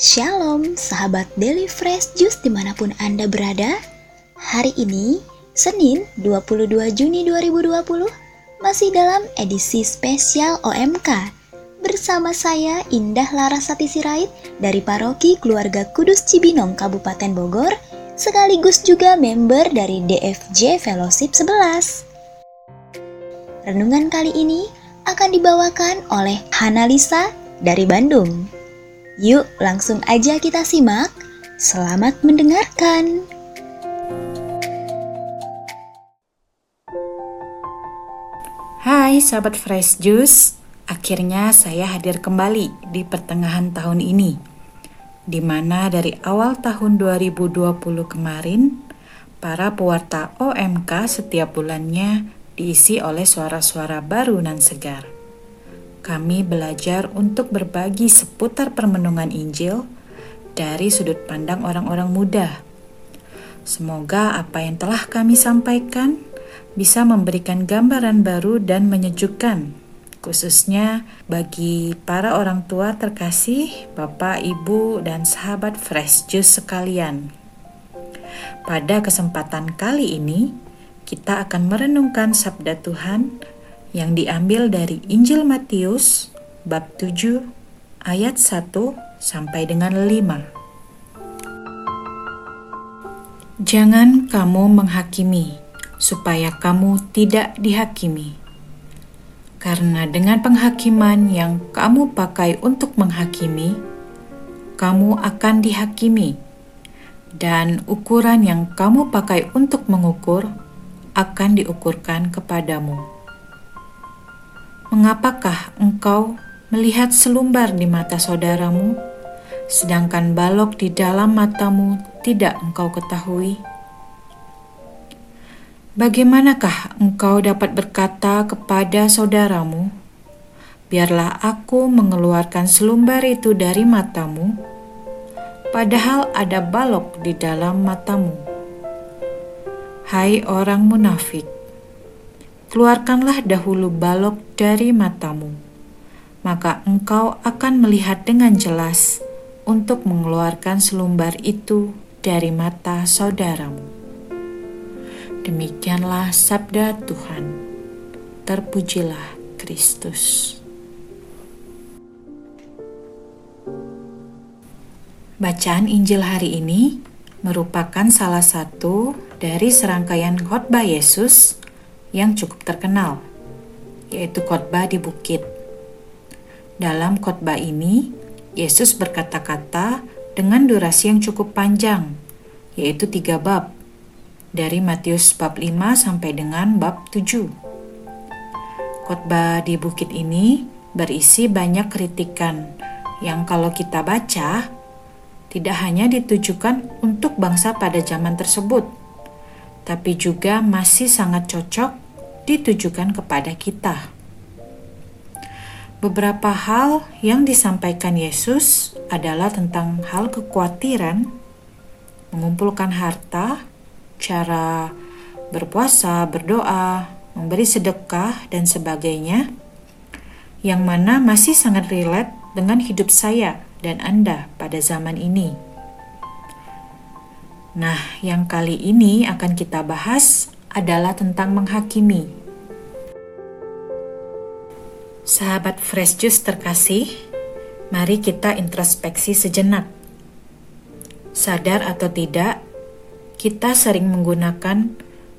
Shalom sahabat Daily Fresh Juice di mana pun Anda berada. Hari ini, Senin 22 Juni 2020 Masih dalam edisi spesial OMK Bersama saya Indah Larasati Sirait dari Paroki Keluarga Kudus Cibinong Kabupaten Bogor Sekaligus juga member dari DFJ Fellowship 11 Renungan kali ini akan dibawakan oleh Hanalisa dari Bandung. Yuk langsung aja kita simak. Selamat mendengarkan. Hai sahabat Fresh Juice, akhirnya saya hadir kembali di pertengahan tahun ini. Di mana dari awal tahun 2020 kemarin, para pewarta OMK setiap bulannya diisi oleh suara-suara baru dan segar kami belajar untuk berbagi seputar permenungan Injil dari sudut pandang orang-orang muda. Semoga apa yang telah kami sampaikan bisa memberikan gambaran baru dan menyejukkan, khususnya bagi para orang tua terkasih, Bapak, Ibu, dan sahabat Fresh Juice sekalian. Pada kesempatan kali ini, kita akan merenungkan sabda Tuhan yang diambil dari Injil Matius bab 7 ayat 1 sampai dengan 5. Jangan kamu menghakimi supaya kamu tidak dihakimi. Karena dengan penghakiman yang kamu pakai untuk menghakimi, kamu akan dihakimi, dan ukuran yang kamu pakai untuk mengukur akan diukurkan kepadamu. Mengapakah engkau melihat selumbar di mata saudaramu, sedangkan balok di dalam matamu tidak engkau ketahui? Bagaimanakah engkau dapat berkata kepada saudaramu, "Biarlah aku mengeluarkan selumbar itu dari matamu," padahal ada balok di dalam matamu? Hai orang munafik! Keluarkanlah dahulu balok dari matamu, maka engkau akan melihat dengan jelas untuk mengeluarkan selumbar itu dari mata saudaramu. Demikianlah sabda Tuhan. Terpujilah Kristus. Bacaan Injil hari ini merupakan salah satu dari serangkaian khotbah Yesus yang cukup terkenal, yaitu khotbah di bukit. Dalam khotbah ini, Yesus berkata-kata dengan durasi yang cukup panjang, yaitu tiga bab, dari Matius bab 5 sampai dengan bab 7. Khotbah di bukit ini berisi banyak kritikan yang kalau kita baca, tidak hanya ditujukan untuk bangsa pada zaman tersebut, tapi juga masih sangat cocok ditujukan kepada kita. Beberapa hal yang disampaikan Yesus adalah tentang hal kekhawatiran, mengumpulkan harta, cara berpuasa, berdoa, memberi sedekah, dan sebagainya, yang mana masih sangat relate dengan hidup saya dan Anda pada zaman ini. Nah, yang kali ini akan kita bahas adalah tentang menghakimi. Sahabat Fresh Juice terkasih, mari kita introspeksi sejenak. Sadar atau tidak, kita sering menggunakan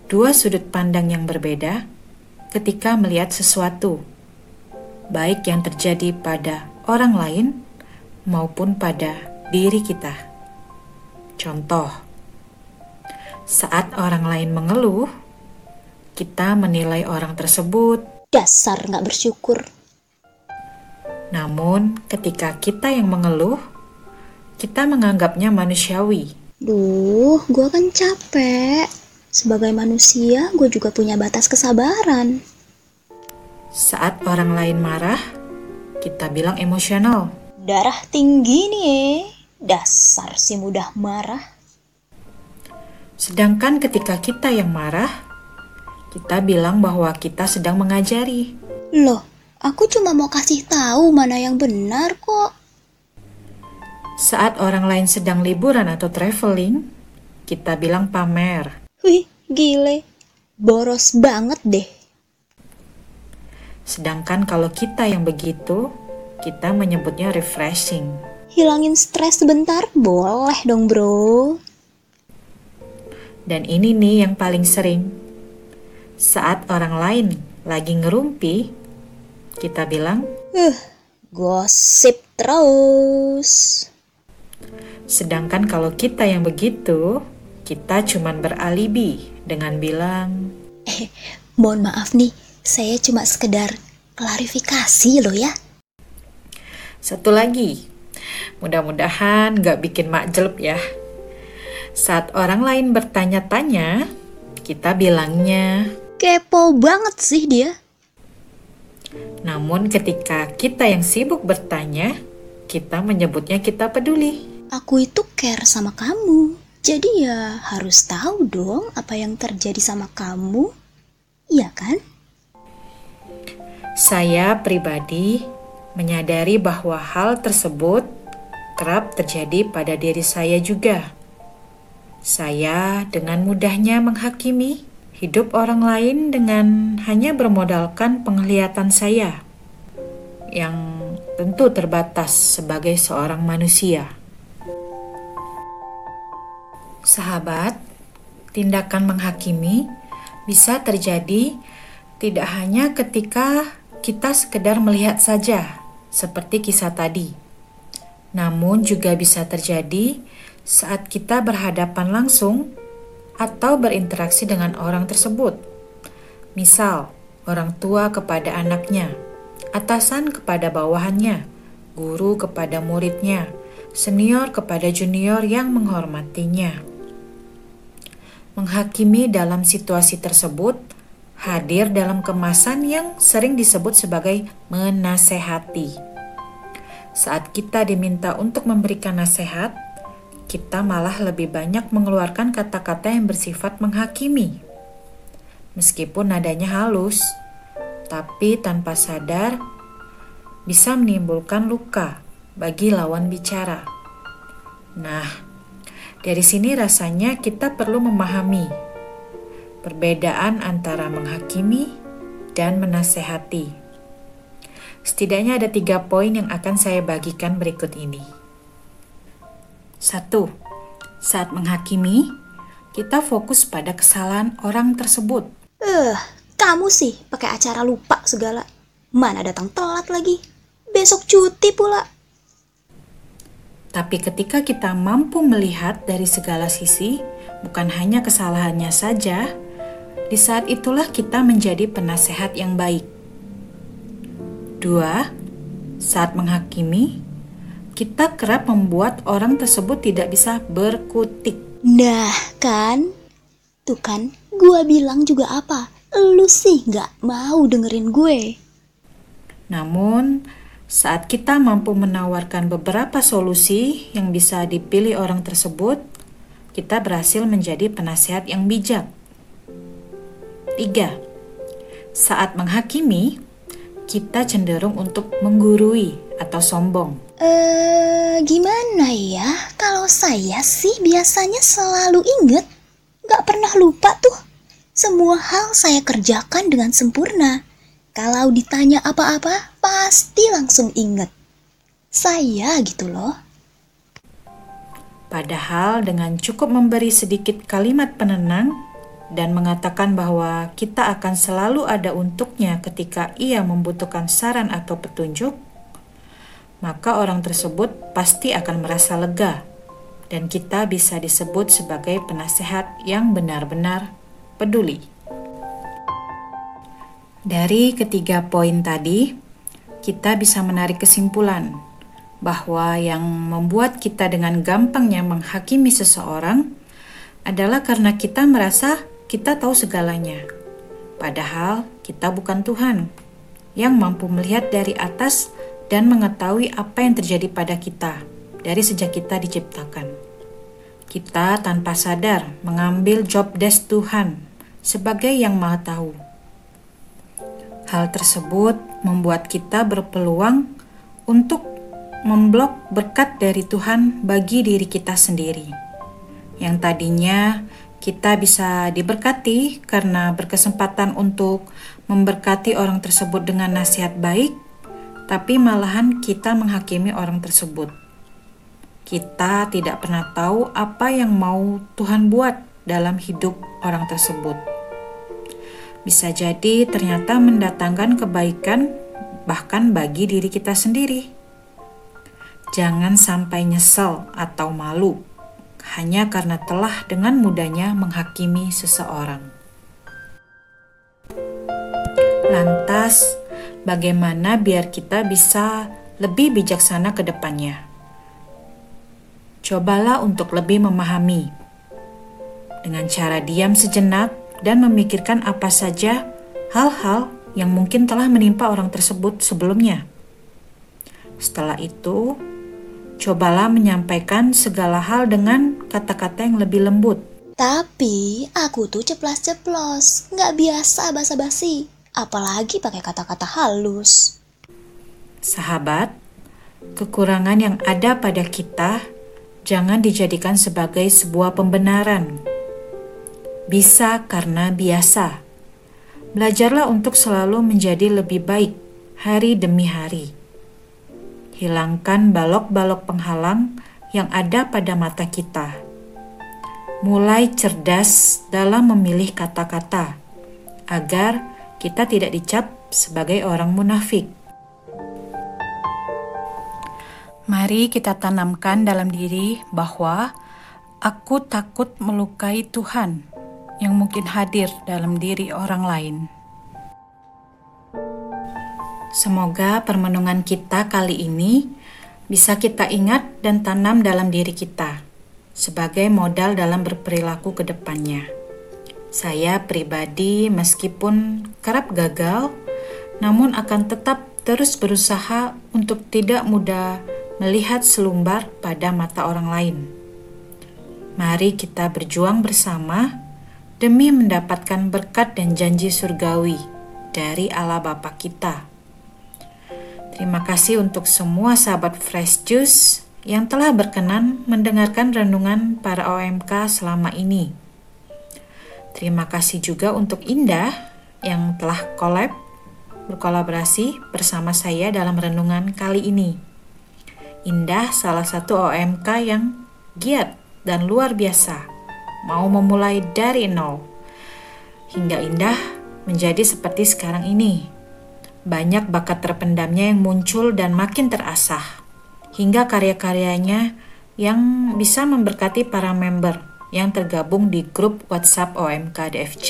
dua sudut pandang yang berbeda ketika melihat sesuatu, baik yang terjadi pada orang lain maupun pada diri kita. Contoh, saat orang lain mengeluh, kita menilai orang tersebut dasar nggak bersyukur. Namun, ketika kita yang mengeluh, kita menganggapnya manusiawi. Duh, gue kan capek. Sebagai manusia, gue juga punya batas kesabaran. Saat orang lain marah, kita bilang emosional. Darah tinggi nih, dasar si mudah marah. Sedangkan ketika kita yang marah, kita bilang bahwa kita sedang mengajari. Loh, aku cuma mau kasih tahu mana yang benar kok. Saat orang lain sedang liburan atau traveling, kita bilang pamer. Wih, gile. Boros banget deh. Sedangkan kalau kita yang begitu, kita menyebutnya refreshing. Hilangin stres sebentar, boleh dong bro. Dan ini nih yang paling sering. Saat orang lain lagi ngerumpi, kita bilang, Uh, gosip terus. sedangkan kalau kita yang begitu, kita cuman beralibi dengan bilang, Mohon maaf nih, saya cuma sekedar klarifikasi loh ya. Satu lagi, mudah-mudahan gak bikin makjelp ya. Saat orang lain bertanya-tanya, kita bilangnya, Kepo banget sih dia. namun ketika kita yang sibuk bertanya, kita menyebutnya kita peduli. Aku itu care sama kamu. Jadi ya harus tahu dong apa yang terjadi sama kamu. Iya kan? Saya pribadi menyadari bahwa hal tersebut kerap terjadi pada diri saya juga. Saya dengan mudahnya menghakimi hidup orang lain dengan hanya bermodalkan penglihatan saya yang tentu terbatas sebagai seorang manusia. Sahabat, tindakan menghakimi bisa terjadi tidak hanya ketika kita sekedar melihat saja, seperti kisah tadi. Namun juga bisa terjadi saat kita berhadapan langsung atau berinteraksi dengan orang tersebut. Misal, orang tua kepada anaknya, atasan kepada bawahannya, guru kepada muridnya, senior kepada junior yang menghormatinya. Menghakimi dalam situasi tersebut hadir dalam kemasan yang sering disebut sebagai menasehati. Saat kita diminta untuk memberikan nasihat, kita malah lebih banyak mengeluarkan kata-kata yang bersifat menghakimi. Meskipun nadanya halus, tapi tanpa sadar bisa menimbulkan luka bagi lawan bicara. Nah, dari sini rasanya kita perlu memahami perbedaan antara menghakimi dan menasehati. Setidaknya ada tiga poin yang akan saya bagikan berikut ini. Satu, saat menghakimi, kita fokus pada kesalahan orang tersebut. Eh, kamu sih pakai acara lupa segala. Mana datang telat lagi. Besok cuti pula. Tapi ketika kita mampu melihat dari segala sisi, bukan hanya kesalahannya saja, di saat itulah kita menjadi penasehat yang baik. Dua, saat menghakimi, kita kerap membuat orang tersebut tidak bisa berkutik. Nah, kan? Tuh kan, gua bilang juga apa? Lu sih nggak mau dengerin gue. Namun, saat kita mampu menawarkan beberapa solusi yang bisa dipilih orang tersebut, kita berhasil menjadi penasehat yang bijak. 3. Saat menghakimi, kita cenderung untuk menggurui atau sombong. Eh, gimana ya? Kalau saya sih biasanya selalu inget. Nggak pernah lupa tuh. Semua hal saya kerjakan dengan sempurna. Kalau ditanya apa-apa, pasti langsung inget. Saya gitu loh. Padahal dengan cukup memberi sedikit kalimat penenang dan mengatakan bahwa kita akan selalu ada untuknya ketika ia membutuhkan saran atau petunjuk, maka orang tersebut pasti akan merasa lega dan kita bisa disebut sebagai penasehat yang benar-benar peduli. Dari ketiga poin tadi, kita bisa menarik kesimpulan bahwa yang membuat kita dengan gampangnya menghakimi seseorang adalah karena kita merasa kita tahu segalanya. Padahal kita bukan Tuhan yang mampu melihat dari atas dan mengetahui apa yang terjadi pada kita dari sejak kita diciptakan. Kita tanpa sadar mengambil job desk Tuhan sebagai yang Maha Tahu. Hal tersebut membuat kita berpeluang untuk memblok berkat dari Tuhan bagi diri kita sendiri. Yang tadinya kita bisa diberkati karena berkesempatan untuk memberkati orang tersebut dengan nasihat baik, tapi malahan kita menghakimi orang tersebut. Kita tidak pernah tahu apa yang mau Tuhan buat dalam hidup orang tersebut. Bisa jadi ternyata mendatangkan kebaikan, bahkan bagi diri kita sendiri. Jangan sampai nyesel atau malu hanya karena telah dengan mudahnya menghakimi seseorang. Lantas, bagaimana biar kita bisa lebih bijaksana ke depannya? Cobalah untuk lebih memahami dengan cara diam sejenak dan memikirkan apa saja hal-hal yang mungkin telah menimpa orang tersebut sebelumnya. Setelah itu, Cobalah menyampaikan segala hal dengan kata-kata yang lebih lembut. Tapi aku tuh ceplas-ceplos, nggak biasa basa-basi, apalagi pakai kata-kata halus. Sahabat, kekurangan yang ada pada kita jangan dijadikan sebagai sebuah pembenaran. Bisa karena biasa. Belajarlah untuk selalu menjadi lebih baik hari demi hari. Hilangkan balok-balok penghalang yang ada pada mata kita. Mulai cerdas dalam memilih kata-kata agar kita tidak dicap sebagai orang munafik. Mari kita tanamkan dalam diri bahwa aku takut melukai Tuhan yang mungkin hadir dalam diri orang lain. Semoga permenungan kita kali ini bisa kita ingat dan tanam dalam diri kita sebagai modal dalam berperilaku ke depannya. Saya pribadi meskipun kerap gagal, namun akan tetap terus berusaha untuk tidak mudah melihat selumbar pada mata orang lain. Mari kita berjuang bersama demi mendapatkan berkat dan janji surgawi dari Allah Bapa kita Terima kasih untuk semua sahabat Fresh Juice yang telah berkenan mendengarkan renungan para OMK selama ini. Terima kasih juga untuk Indah yang telah collab berkolaborasi bersama saya dalam renungan kali ini. Indah salah satu OMK yang giat dan luar biasa, mau memulai dari nol. Hingga Indah menjadi seperti sekarang ini banyak bakat terpendamnya yang muncul dan makin terasah, hingga karya-karyanya yang bisa memberkati para member yang tergabung di grup WhatsApp OMK DFC.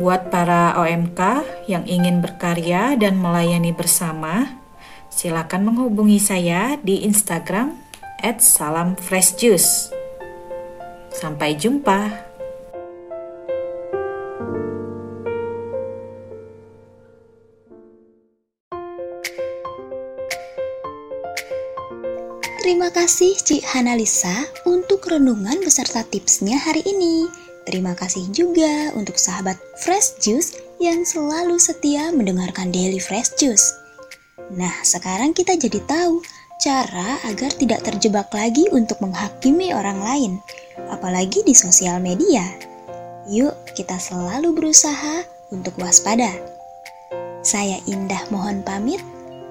Buat para OMK yang ingin berkarya dan melayani bersama, silakan menghubungi saya di Instagram @salamfreshjuice. Sampai jumpa. Terima kasih Cik Hanalisa untuk renungan beserta tipsnya hari ini. Terima kasih juga untuk sahabat Fresh Juice yang selalu setia mendengarkan Daily Fresh Juice. Nah, sekarang kita jadi tahu cara agar tidak terjebak lagi untuk menghakimi orang lain, apalagi di sosial media. Yuk, kita selalu berusaha untuk waspada. Saya Indah mohon pamit.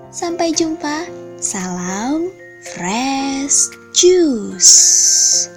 Sampai jumpa. Salam fresh juice.